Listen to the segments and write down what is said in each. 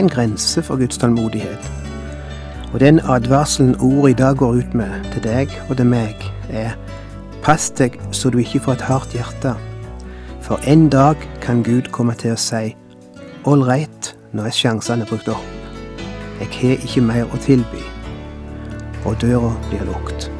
en grense for Guds tålmodighet. Og den advarselen ordet i dag går ut med til deg og til meg, er pass deg så du ikke får et hardt hjerte. For en dag kan Gud komme til å si ålreit, nå er sjansene brukt opp. Jeg har ikke mer å tilby. Og døra blir lukket.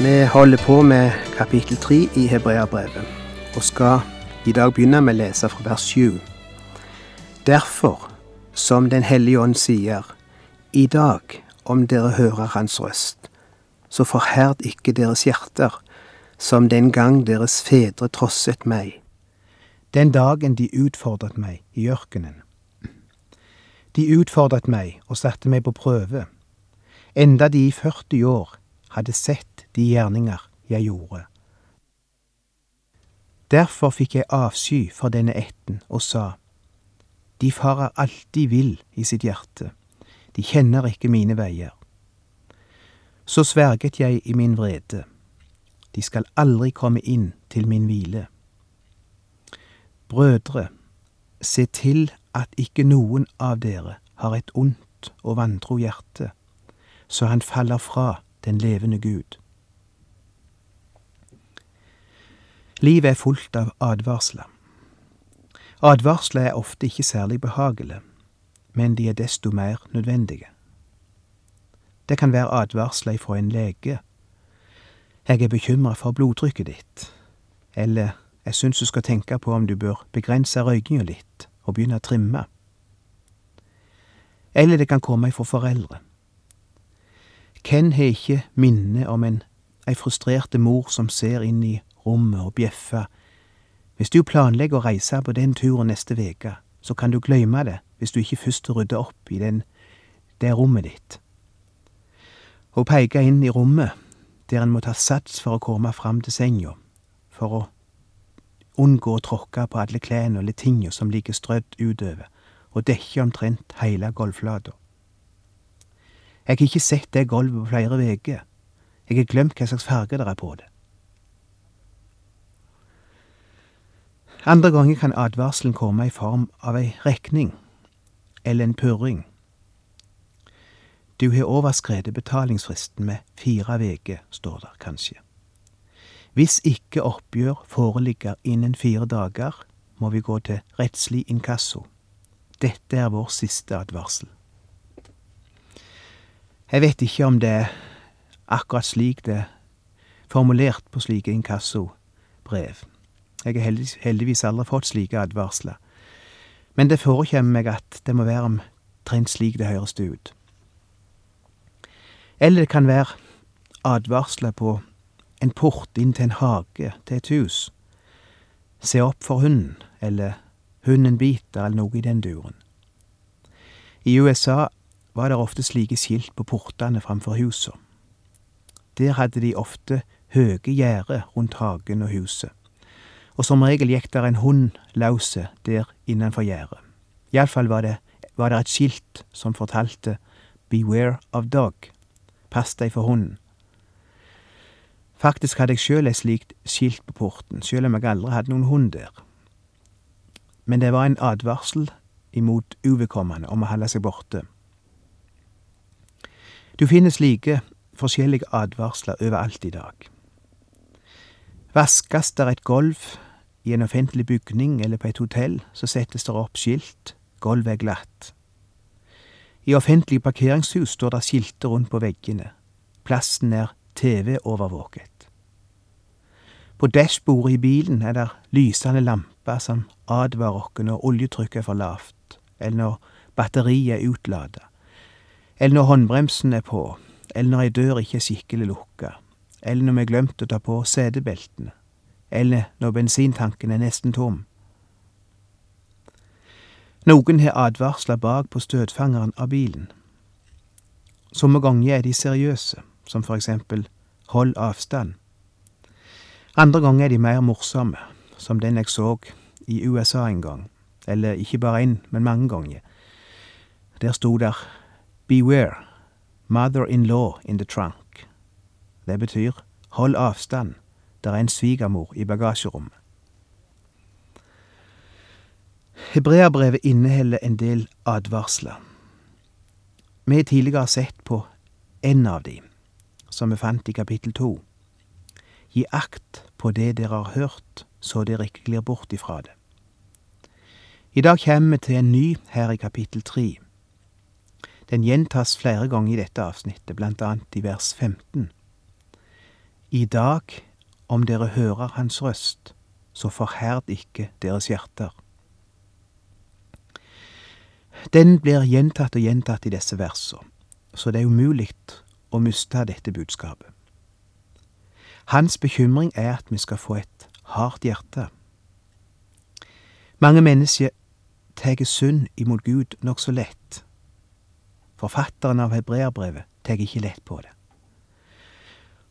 Vi holder på med kapittel tre i Hebreabrevet, og skal i dag begynne med å lese fra vers sju. Derfor, som Den hellige ånd sier, i dag, om dere hører Hans røst, så forherd ikke deres hjerter, som den gang deres fedre trosset meg, den dagen de utfordret meg i ørkenen. De utfordret meg og satte meg på prøve, enda de i 40 år hadde sett de gjerninger jeg gjorde. Derfor fikk jeg avsky for denne ætten og sa, De farer alltid vill i sitt hjerte, de kjenner ikke mine veier. Så sverget jeg i min vrede, de skal aldri komme inn til min hvile. Brødre, se til at ikke noen av dere har et ondt og vantro hjerte, så han faller fra den levende Gud. Livet er fullt av advarsler. Advarsler er ofte ikke særlig behagelige, men de er desto mer nødvendige. Det kan være advarsler fra en lege. Jeg er bekymra for blodtrykket ditt. Eller jeg syns du skal tenke på om du bør begrense røykinga litt og begynne å trimme. Eller det kan komme ifra foreldre. Hvem har ikke minne om en ei frustrerte mor som ser inn i rommet og bjeffe. Hvis du planlegger å reise på den turen neste uke, så kan du glemme det hvis du ikke først rydder opp i den, det rommet ditt. Å peke inn i rommet der en må ta sats for å komme fram til senga, for å unngå å tråkke på alle klærne eller tinga som ligger strødd utover, og dekke omtrent hele gulvflata. Jeg har ikke sett det gulvet på flere uker. Jeg har glemt hva slags farge det er på det. Andre ganger kan advarselen komme i form av ei regning eller en purring. Du har overskredet betalingsfristen med fire veker, står der kanskje. Hvis ikke oppgjør foreligger innen fire dager, må vi gå til rettslig inkasso. Dette er vår siste advarsel. Jeg vet ikke om det er akkurat slik det er formulert på slike inkassobrev. Jeg har heldigvis aldri fått slike advarsler. Men det forekjemmer meg at det må være omtrent slik det høres ut. Eller det kan være advarsler på en port inn til en hage, til et hus. Se opp for hunden, eller hunden biter, eller noe i den duren. I USA var det ofte slike skilt på portene framfor husene. Der hadde de ofte høge gjerder rundt hagen og huset, og som regel gikk der en hund lause der innenfor gjerdet. Iallfall var det, var det et skilt som fortalte Beware of dog, pass deg for hunden. Faktisk hadde jeg sjøl et slikt skilt på porten, sjøl om jeg aldri hadde noen hund der. Men det var en advarsel imot uvedkommende om å holde seg borte. Du finner slike forskjellige advarsler overalt i dag. Vaskes der et gulv i en offentlig bygning eller på et hotell, så settes det opp skilt, gulvet er glatt. I offentlige parkeringshus står det skilter rundt på veggene, plassen er TV-overvåket. På dashbordet i bilen er det lysende lamper som advarer oss når oljetrykket er for lavt, eller når batteriet er utlada, eller når håndbremsen er på, eller når ei dør ikke er skikkelig lukka, eller når vi har glemt å ta på setebeltene, eller når bensintanken er nesten tom. Noen har advarsler bak på støtfangeren av bilen. Somme ganger er de seriøse, som for eksempel hold avstand. Andre ganger er de mer morsomme, som den jeg så i USA en gang, eller ikke bare én, men mange ganger. Der sto der Beware, mother-in-law in the trunk. Det betyr hold avstand, der er en svigermor i bagasjerommet. Hebreabrevet inneholder en del advarsler. Vi har tidligere sett på en av de, som vi fant i kapittel to. Gi akt på det dere har hørt, så dere ikke glir bort ifra det. I dag kommer vi til en ny her i kapittel tre. Den gjentas flere ganger i dette avsnittet, blant annet i vers 15. I dag, om dere hører Hans røst, så forherd ikke deres hjerter. Den blir gjentatt og gjentatt i disse versene, så det er umulig å miste dette budskapet. Hans bekymring er at vi skal få et hardt hjerte. Mange mennesker tar synd imot Gud nokså lett. Forfatteren av hebreerbrevet tar ikke lett på det.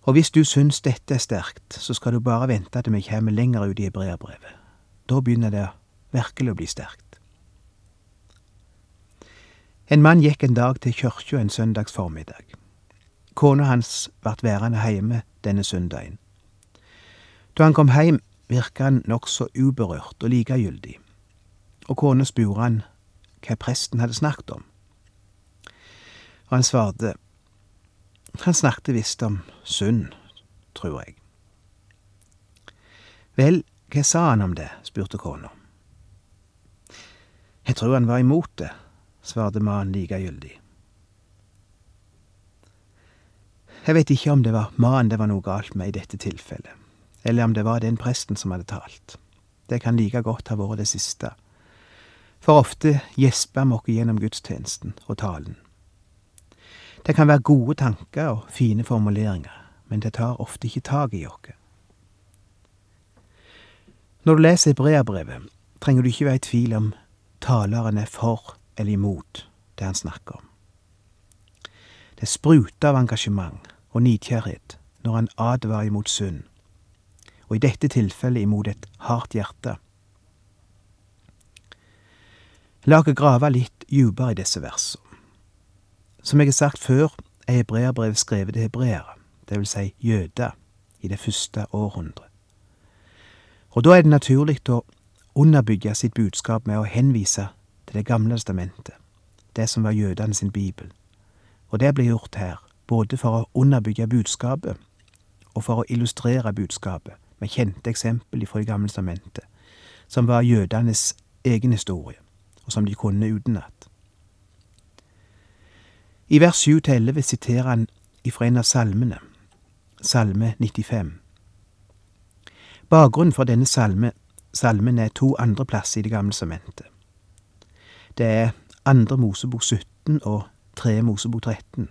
Og hvis du syns dette er sterkt, så skal du bare vente til vi kommer lenger ut i hebreerbrevet. Da begynner det virkelig å bli sterkt. En mann gikk en dag til kyrkja en søndags formiddag. Kona hans vart værende heime denne søndagen. Da han kom heim, virka han nokså uberørt og likegyldig, og kona spurte han hva presten hadde snakket om. Og han svarte, han snakket visst om synd, tror jeg. Vel, hva sa han om det, spurte kona. Jeg tror han var imot det, svarte mannen likegyldig. Jeg vet ikke om det var mannen det var noe galt med i dette tilfellet, eller om det var den presten som hadde talt. Det kan like godt ha vært det siste, for ofte gjesper vi oss gjennom gudstjenesten og talen. Det kan være gode tanker og fine formuleringer, men det tar ofte ikke tak i oss. Når du leser Hebreabrevet, trenger du ikke være i tvil om taleren er for eller imot det han snakker om. Det spruter av engasjement og nidkjærhet når han advarer imot synd, og i dette tilfellet imot et hardt hjerte. La oss grave litt dypere i disse versene. Som jeg har sagt før, er hebreerbrevet skrevet til hebreere, vil si jøder, i det første århundret. Og da er det naturlig å underbygge sitt budskap med å henvise til Det gamle testamentet, det som var jødene sin bibel. Og det blir gjort her, både for å underbygge budskapet og for å illustrere budskapet med kjente eksempel fra Det gamle testamentet, som var jødenes egen historie, og som de kunne utenat. I vers 7-11 siterer han ifra en av salmene, Salme 95. Bakgrunnen for denne salme, salmen er to andre plasser i Det gamle sementet. Det er andre Mosebok 17 og tre Mosebok 13.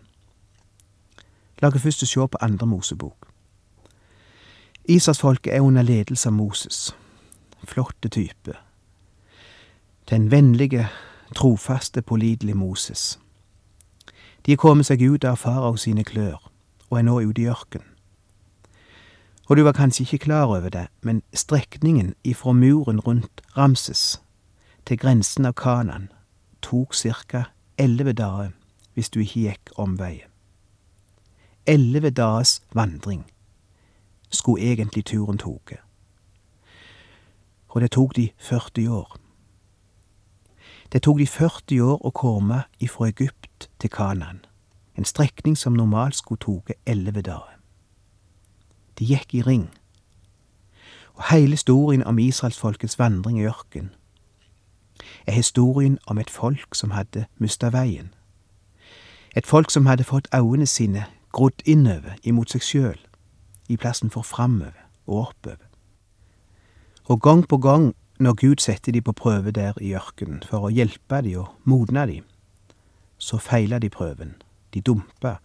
La oss først se på andre Mosebok. Israelsfolket er under ledelse av Moses. Flotte type. Den vennlige, trofaste, pålitelige Moses. De er kommet seg ut av farao sine klør og er nå ute i ørken. Og du var kanskje ikke klar over det, men strekningen ifra muren rundt Ramses til grensen av Kanan tok ca. elleve dager hvis du ikke gikk omveien. Elleve dagers vandring skulle egentlig turen tatt. Og det tok de 40 år. Det tok de 40 år å komme ifra Egypt til Kanan, en strekning som normalt skulle tatt elleve dager. De gikk i ring. Og hele historien om israelsfolkets vandring i ørken er historien om et folk som hadde mista veien. Et folk som hadde fått øynene sine grodd innover imot seg sjøl, i plassen for framover og oppover. Og gang på gang når Gud setter de på prøve der i ørkenen for å hjelpe de og modne de, så feiler de prøven, De dumpa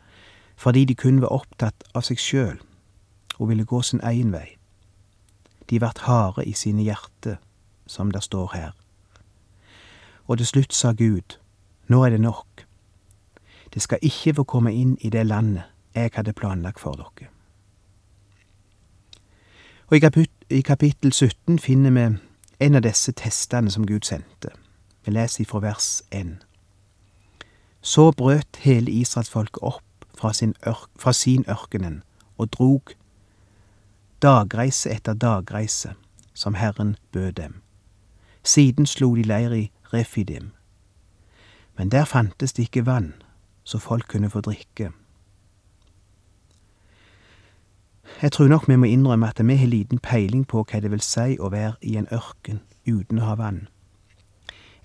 fordi de kun var opptatt av seg sjøl og ville gå sin egen vei. De vart harde i sine hjerter, som det står her. Og til slutt sa Gud, nå er det nok. Det skal ikke få komme inn i det landet jeg hadde planlagt for dere. Og i kapittel 17 finner vi en av disse testene som Gud sendte. Vi leser ifra vers 1. Så brøt hele israelsfolket opp fra sin, ørk, fra sin ørkenen og drog dagreise etter dagreise, som Herren bød dem. Siden slo de leir i Refidim. Men der fantes det ikke vann, så folk kunne få drikke. Jeg tror nok vi må innrømme at vi har liten peiling på hva det vil si å være i en ørken uten å ha vann,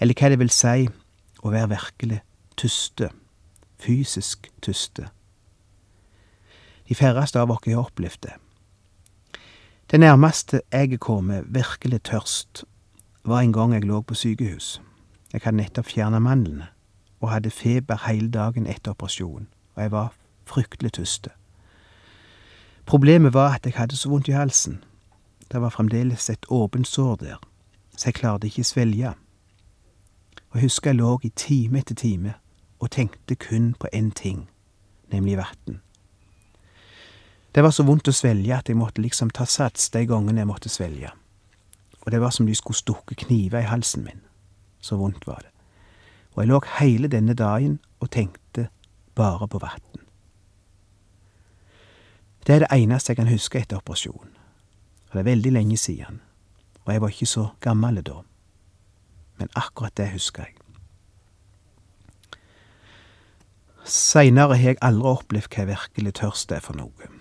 eller hva det vil si å være virkelig tyste, fysisk tyste. De færreste av oss har opplevd det. Det nærmeste jeg er kommet virkelig tørst, var en gang jeg lå på sykehus. Jeg hadde nettopp fjernet mandlene og hadde feber hele dagen etter operasjonen, og jeg var fryktelig tyst. Problemet var at jeg hadde så vondt i halsen. Det var fremdeles et åpent sår der, så jeg klarte ikke svelge. Og jeg husker jeg lå i time etter time og tenkte kun på én ting, nemlig vann. Det var så vondt å svelge at jeg måtte liksom ta sats de gangene jeg måtte svelge. Og det var som de skulle stukke kniver i halsen min. Så vondt var det. Og jeg lå hele denne dagen og tenkte bare på vann. Det er det eneste jeg kan huske etter operasjonen. Og det er veldig lenge siden. Og jeg var ikke så gammel da. Men akkurat det husker jeg. Seinere har jeg aldri opplevd hva virkelig tørst er for noe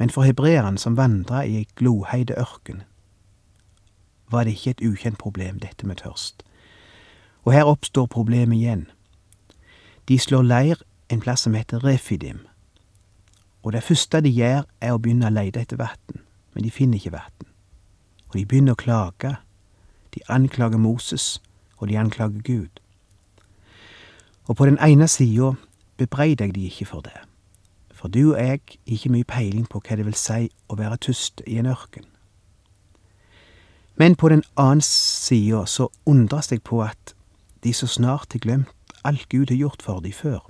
men for hebreeren som vandra i ei gloheide ørken, var det ikke et ukjent problem, dette med tørst. Og her oppstår problemet igjen. De slår leir en plass som heter Refidim, og det første de gjør, er å begynne å leide etter vann, men de finner ikke vann. Og de begynner å klage. De anklager Moses, og de anklager Gud. Og på den ene sida bebreider jeg de ikke for det. For du og jeg har ikke mye peiling på hva det vil si å være tyst i en ørken. Men på den annen side så undres jeg på at de så snart har glemt alt Gud har gjort for de før.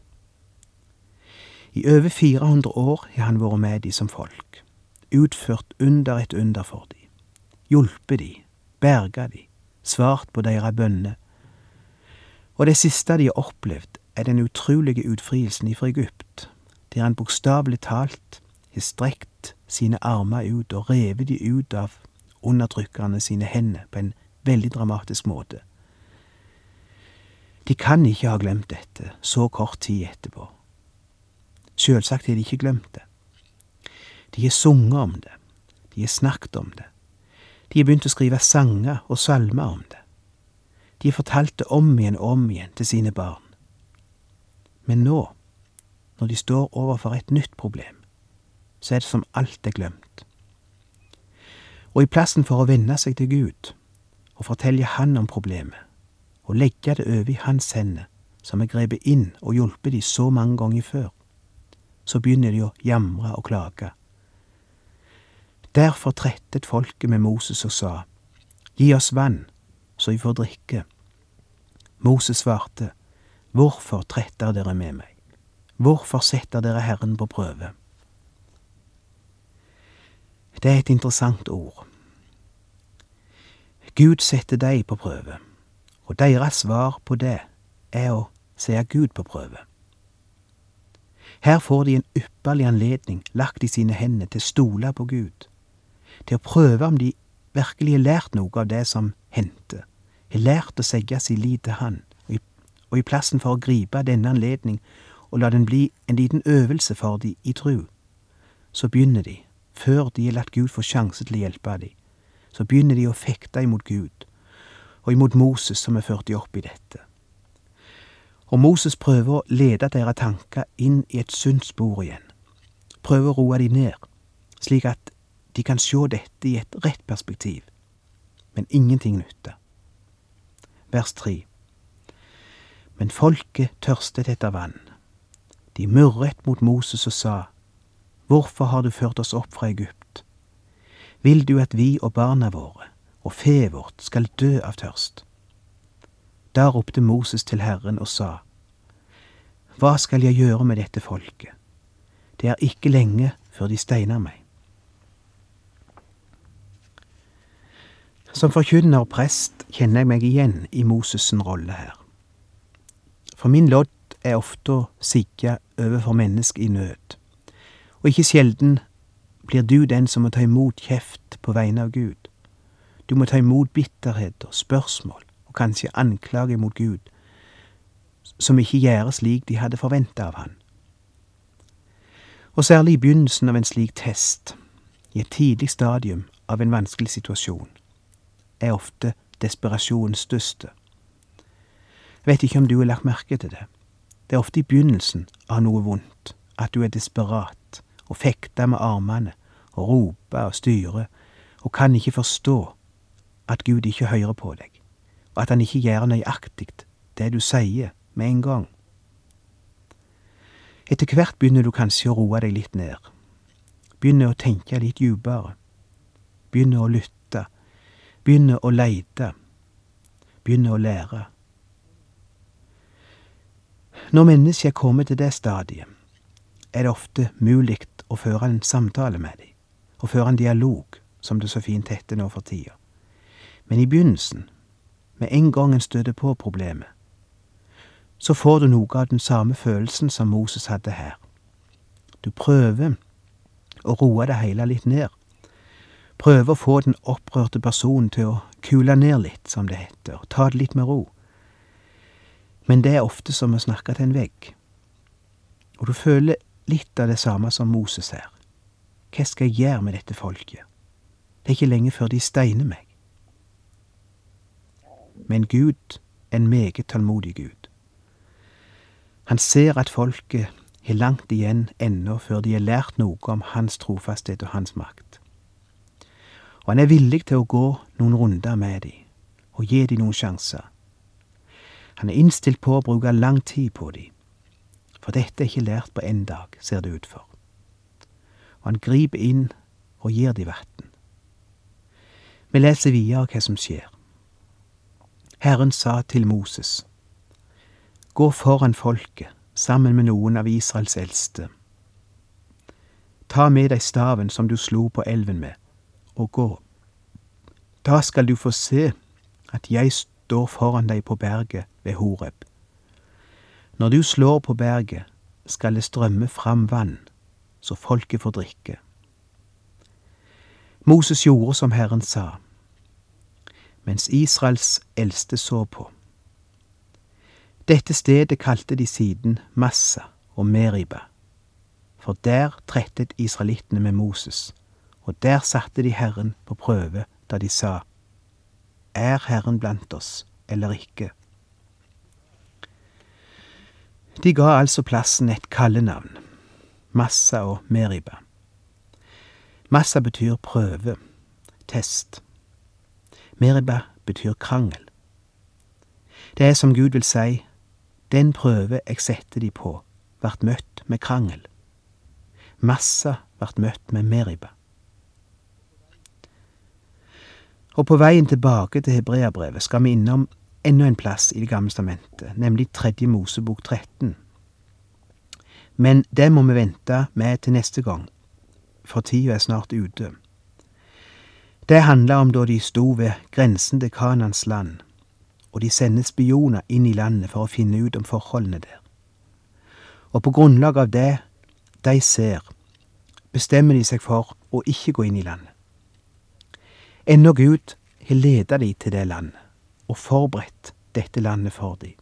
I over 400 år har han vært med de som folk, utført under et under for de, hjulpet de, berga de, svart på deres bønner. Og det siste de har opplevd, er den utrolige utfrielsen ifra Egypt, der han bokstavelig talt har strekt sine armer ut og revet de ut av undertrykkerne sine hender på en veldig dramatisk måte. De kan ikke ha glemt dette så kort tid etterpå. Sjølsagt har de ikke glemt det. De har sunget om det, de har snakket om det, de har begynt å skrive sanger og salmer om det. De har fortalt det om igjen og om igjen til sine barn. Men nå, når de står overfor et nytt problem, så er det som alt er glemt. Og i plassen for å venne seg til Gud og fortelle Han om problemet, og legge det over i Hans hender, som er grepet inn og hjulpet de så mange ganger før, så begynner de å jamre og klage. Derfor trettet folket med Moses og sa, Gi oss vann, så vi får drikke. Moses svarte, Hvorfor tretter dere med meg? Hvorfor setter dere Herren på prøve? Det er et interessant ord. Gud setter deg på prøve, og deres svar på det er å se Gud på prøve. Her får de en ypperlig anledning lagt i sine hender til å stole på Gud, til å prøve om de virkelig har lært noe av det som hendte, har lært å segge sin lit til Han, og i, og i plassen for å gripe denne anledning og la den bli en liten øvelse for de i tru. Så begynner de, før de har latt Gud få sjanse til å hjelpe de, så begynner de å fekte imot Gud, og imot Moses som har ført de opp i dette. Og Moses prøver å lede deres tanker inn i et sunt spor igjen, prøver å roe de ned, slik at de kan se dette i et rett perspektiv. Men ingenting nytter. Vers tre. Men folket tørstet etter vann De murret mot Moses og sa, Hvorfor har du ført oss opp fra Egypt? Vil du at vi og barna våre og feet vårt skal dø av tørst? Da ropte Moses til Herren og sa, Hva skal jeg gjøre med dette folket? Det er ikke lenge før de steiner meg. Som forkynner og prest kjenner jeg meg igjen i Moses' rolle her. For min lodd er ofte å sigge overfor mennesker i nød, og ikke sjelden blir du den som må ta imot kjeft på vegne av Gud. Du må ta imot bitterhet og spørsmål, og kanskje anklage mot Gud, som ikke gjør slik de hadde forventa av han. Og særlig i begynnelsen av en slik test, i et tidlig stadium av en vanskelig situasjon, er ofte desperasjonens største. Jeg vet ikke om du har lagt merke til det. Det er ofte i begynnelsen av noe vondt at du er desperat og fekter med armene og roper og styrer og kan ikke forstå at Gud ikke hører på deg, og at han ikke gjør nøyaktig det du sier med en gang. Etter hvert begynner du kanskje å roe deg litt ned, begynner å tenke litt dypere, begynner å lytte, begynner å leite, begynner å lære. Når mennesket kommet til det stadiet, er det ofte mulig å føre en samtale med dem, og føre en dialog, som det så fint heter nå for tida. Men i begynnelsen, med en gang en støter på problemet, så får du noe av den samme følelsen som Moses hadde her. Du prøver å roe det hele litt ned. Prøver å få den opprørte personen til å kule ned litt, som det heter, ta det litt med ro. Men det er ofte som å snakke til en vegg. Og du føler litt av det samme som Moses her. Hva skal jeg gjøre med dette folket? Det er ikke lenge før de steiner meg. Men Gud en meget tålmodig Gud. Han ser at folket har langt igjen ennå før de har lært noe om hans trofasthet og hans makt. Og han er villig til å gå noen runder med dem og gi dem noen sjanser. Han er innstilt på å bruke lang tid på dem, for dette er ikke lært på én dag, ser det ut for. Og han griper inn og gir dem vann. Vi leser videre hva som skjer. Herren sa til Moses, Gå foran folket sammen med noen av Israels eldste. Ta med deg staven som du slo på elven med, og gå. Da skal du få se at jeg står foran deg på berget ved Horeb. Når du slår på berget, skal det strømme fram vann, så folket får drikke. Moses gjorde som Herren sa, mens Israels eldste så på. Dette stedet kalte de siden Massa og Meriba, for der trettet israelittene med Moses, og der satte de Herren på prøve da de sa, Er Herren blant oss eller ikke? De ga altså plassen et kallenavn, Massa og Meriba. Massa betyr prøve, test. Meriba betyr krangel. Det er som Gud vil si, den prøve jeg setter de på, vart møtt med krangel. Massa vart møtt med Meriba. Og på veien tilbake til hebreabrevet skal vi innom enda en plass i Det gamle stamentet, nemlig Tredje Mosebok 13. Men det må vi vente med til neste gang, for tida er snart ute. Det handla om da de sto ved grensen til Kanans land og de sender spioner inn i landet for å finne ut om forholdene der. Og på grunnlag av det de ser, bestemmer de seg for å ikke gå inn i landet. Ennå Gud har leda de til det landet og forberedt dette landet for dem,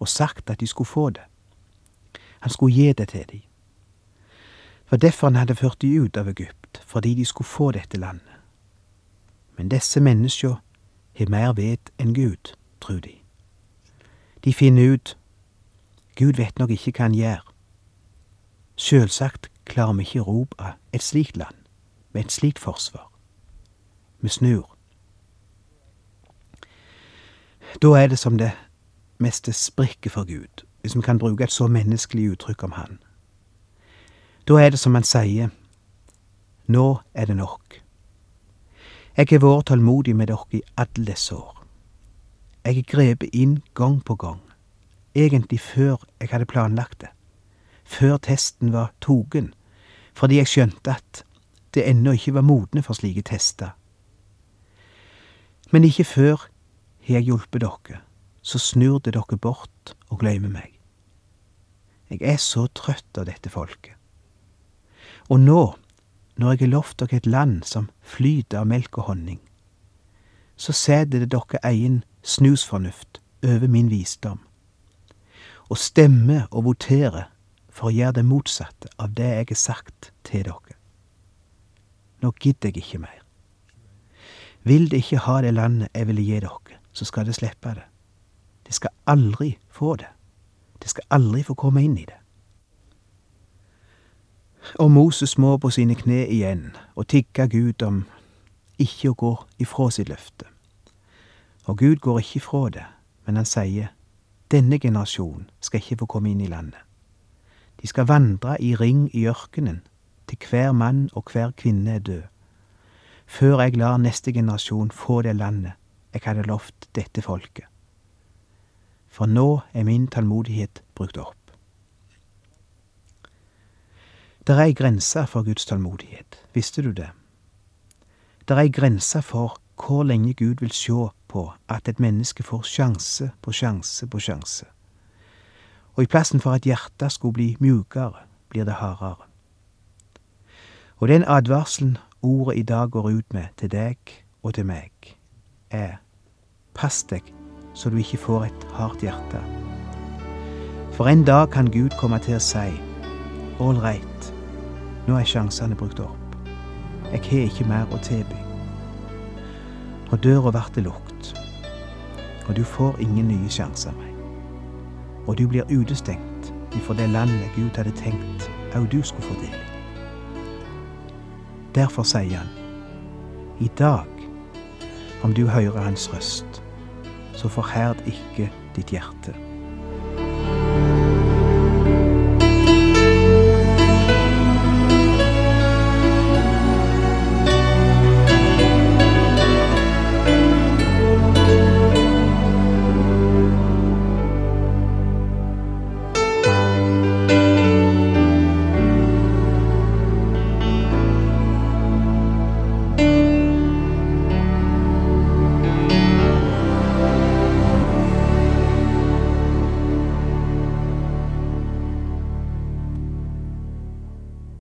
og sagt at de skulle få det. Han skulle gi det til dem. For derfor han hadde ført de ut av Egypt, fordi de skulle få dette landet. Men disse menneskene har mer vet enn Gud tror de. De finner ut Gud vet nok ikke hva han gjør. Sjølsagt klarer vi ikke erobre et slikt land med et slikt forsvar. Vi snur. Da er det som det meste sprikker for Gud, hvis vi kan bruke et så menneskelig uttrykk om han. Da er det som han sier, nå er det nok. Jeg har vært tålmodig med dere i alle disse år. Jeg har grepet inn gang på gang, egentlig før jeg hadde planlagt det, før testen var togen, fordi jeg skjønte at det ennå ikke var modne for slike tester. Men ikke før har jeg hjulpet dere, så snur det dere bort og glemmer meg. Jeg er så trøtt av dette folket. Og nå, jeg har lovt dere et land som flyter av melk og honning, så setter det dere egen snusfornuft over min visdom, og stemmer og voterer for å gjøre det motsatte av det jeg har sagt til dere. Nå gidder jeg ikke mer. Vil det ikke ha det landet jeg ville gi dere, så skal det slippe det. De skal aldri få det. De skal aldri få komme inn i det. Og Moses må på sine kne igjen og tigge Gud om ikke å gå ifra sitt løfte. Og Gud går ikke ifra det, men han sier, denne generasjonen skal ikke få komme inn i landet. De skal vandre i ring i ørkenen, til hver mann og hver kvinne er død, før jeg lar neste generasjon få det landet jeg hadde lovt dette folket. For nå er min tålmodighet brukt opp. Det er ei grense for Guds tålmodighet, visste du det? Det er ei grense for hvor lenge Gud vil sjå på at et menneske får sjanse på sjanse på sjanse. Og i plassen for at hjertet skulle bli mjukere, blir det hardere. Og den advarselen ordet i dag går ut med til deg og til meg, er pass deg så du ikke får et hardt hjerte. For en dag kan Gud komme til å si right, nå er sjansene brukt opp. Jeg har ikke mer å tilby. Og døra blir lukket. Og du får ingen nye sjanser mer. Og du blir utestengt ifra det landet Gud hadde tenkt òg du skulle få del i. Derfor sier han, i dag, om du hører hans røst, så forherd ikke ditt hjerte.